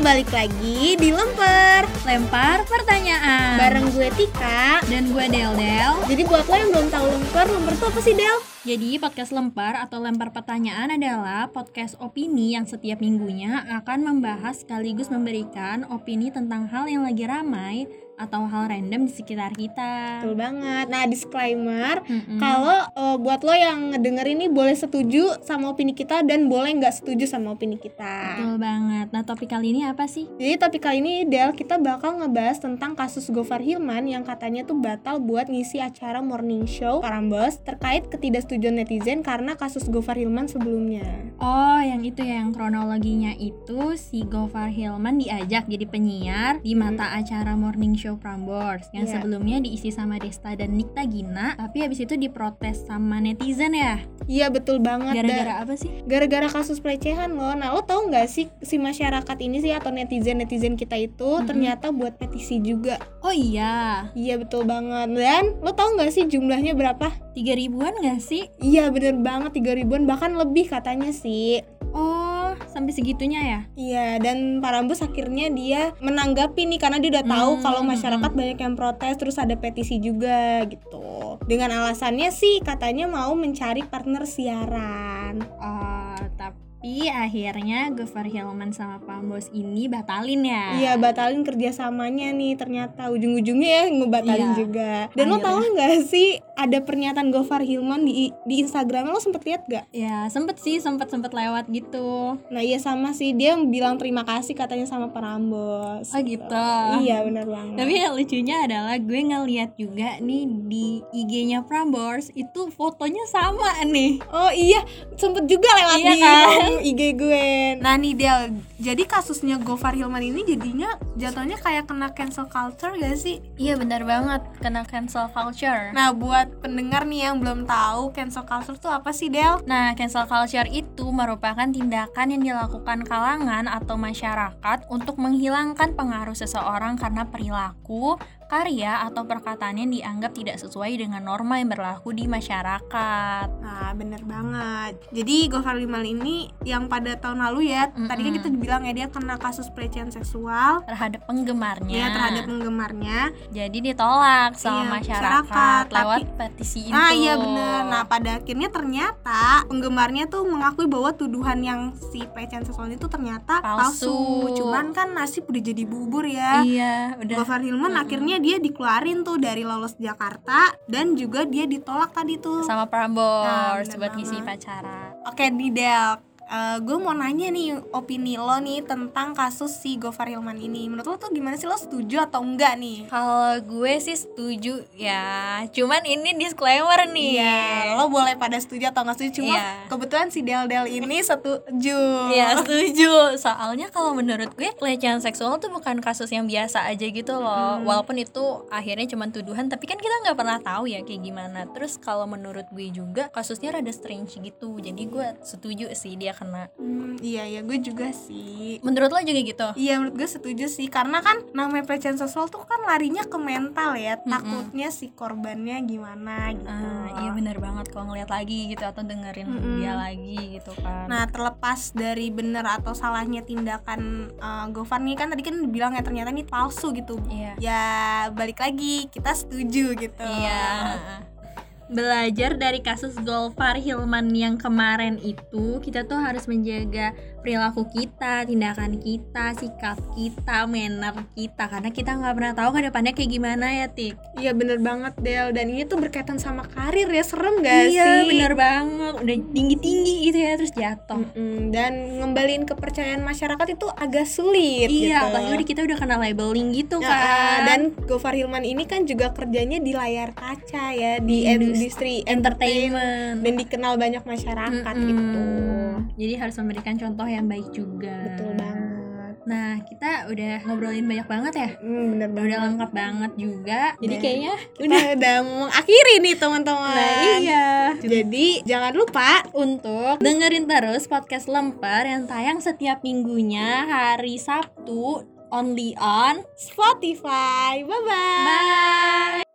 balik lagi di Lemper. Lempar pertanyaan. Bareng gue Tika. Dan gue Del Del. Jadi buat lo yang belum tahu Lemper, Lemper itu apa sih Del? Jadi podcast lempar atau lempar pertanyaan adalah podcast opini yang setiap minggunya akan membahas sekaligus memberikan opini tentang hal yang lagi ramai atau hal random di sekitar kita. Betul banget Nah disclaimer Mm-mm. Kalau eh, buat lo yang ngedenger ini boleh setuju sama opini kita Dan boleh nggak setuju sama opini kita Betul banget. Nah topik kali ini apa sih? Jadi topik kali ini Del kita bakal ngebahas tentang kasus Gofar Hilman yang katanya tuh batal buat ngisi acara morning show Parambos terkait ketidaksetujuan netizen karena kasus Gofar Hilman sebelumnya. Oh, yang itu ya, yang kronologinya itu si Gofar Hilman diajak jadi penyiar di mata acara morning show Prambors yang Iya. sebelumnya diisi sama Desta dan Nikta Gina, tapi habis itu diprotes sama netizen ya. Iya betul banget. Gara-gara apa sih? gara-gara kasus pelecehan loh. Nah lo tau nggak sih si masyarakat ini sih atau netizen netizen kita itu Mm-mm. ternyata buat petisi juga. Oh iya, Iya betul banget. Dan lo tau nggak sih jumlahnya berapa? tiga ribuan gak sih? Iya bener banget 3 ribuan bahkan lebih katanya sih. Oh, sampai segitunya ya? Iya, dan Parambus akhirnya dia menanggapi nih karena dia udah tahu Hmm, kalau hmm, masyarakat banyak yang protes terus ada petisi juga gitu. Dengan alasannya sih katanya mau mencari partner siaran. Oh, tapi akhirnya Gofar Hilman sama Prambors ini batalin ya? Iya, batalin kerjasamanya nih ternyata ujung-ujungnya ya ngebatalin Iya. juga. Dan lo Akhirnya. tahu nggak sih ada pernyataan Gofar Hilman di di Instagramnya lo sempet lihat gak? Ya, sempet sih, sempet sempet lewat gitu. Nah iya sama sih dia bilang terima kasih katanya sama Parambos. Oh gitu. Iya benar banget. Tapi yang lucunya adalah gue ngeliat juga nih di IG-nya Prambors itu fotonya sama nih. Oh iya, sempet juga lewat Iya di kan? IG gue. Nah nih Del, jadi kasusnya Gofar Hilman ini jadinya jatuhnya kayak kena cancel culture gak sih? Iya benar banget kena cancel culture. Nah buat pendengar nih yang belum tahu cancel culture tuh apa sih Del? Nah, cancel culture itu merupakan tindakan yang dilakukan kalangan atau masyarakat untuk menghilangkan pengaruh seseorang karena perilaku, karya, atau perkataan yang dianggap tidak sesuai dengan norma yang berlaku di masyarakat. Nah bener banget. Jadi Gofar Hilman ini yang pada tahun lalu ya, tadi kan kita bilang ya dia kena kasus pelecehan seksual. terhadap penggemarnya. Ya terhadap penggemarnya. Jadi ditolak sama Iya, masyarakat, masyarakat, lewat tapi- petisi itu. Ah iya bener. Nah pada akhirnya ternyata penggemarnya tuh mengakui bahwa tuduhan yang si pelecehan seksual itu ternyata palsu. Palsu. Cuman kan nasib udah jadi bubur ya. Iya, udah. Gofar Hilman Mm-mm. akhirnya dia dikeluarin tuh dari lolos Jakarta dan juga dia ditolak tadi tuh. sama Nah, Prambors bener buat ngisi pacaran. Oke di Del, gue mau nanya nih opini lo nih tentang kasus si Gofar Hilman ini. Menurut lo tuh gimana sih lo setuju atau enggak nih? Kalau gue sih setuju ya. Cuman ini disclaimer nih. Iya, lo boleh pada setuju atau nggak setuju. Cuma Iya. kebetulan si Del Del ini setuju. Iya setuju Soalnya kalau menurut gue Pelecehan seksual tuh bukan kasus yang biasa aja gitu loh Mm. Walaupun itu akhirnya cuma tuduhan Tapi kan kita nggak pernah tahu ya kayak gimana Terus kalau menurut gue juga Kasusnya rada strange gitu Jadi gue setuju sih dia kena Hmm, iya ya, gue juga sih. Menurut lo juga gitu? Iya menurut gue setuju sih karena kan namanya pelecehan seksual tuh kan larinya ke mental ya Mm-mm. takutnya si korbannya gimana gitu. Ah, iya bener banget kalau ngeliat lagi gitu Atau dengerin Mm-mm. dia lagi gitu kan Nah terlepas dari bener atau salahnya tindakan uh, Gofar nih kan tadi kan dibilang ya ternyata ini palsu gitu. Iya Ya balik lagi kita setuju gitu. Iya. Belajar dari kasus Golfar Hilman yang kemarin itu, kita tuh harus menjaga perilaku kita, tindakan kita, sikap kita, manner kita karena kita nggak pernah tahu ke depannya kayak gimana ya, Tik. Iya bener banget Del dan ini tuh berkaitan sama karir ya serem gak iya, sih? bener banget. Udah tinggi-tinggi gitu ya terus jatuh. Mm-mm, dan ngembaliin kepercayaan masyarakat itu agak sulit Iya, gitu. apalagi kita udah kena labeling gitu Ya, kan. dan Gofar Hilman ini kan juga kerjanya di layar kaca ya di Di industri entertainment entertainment. dan dikenal banyak masyarakat Mm-mm. gitu. Jadi harus memberikan contoh yang baik juga. Betul banget. Nah, kita udah ngobrolin banyak banget ya. Hmm, bener banget. Udah lengkap banget juga. Jadi Nah, kayaknya udah udah mau mengakhiri nih teman-teman. Nah, iya. Jadi jangan lupa Untuk dengerin terus podcast Lempar yang tayang setiap minggunya hari Sabtu only on Spotify. Bye bye. Bye.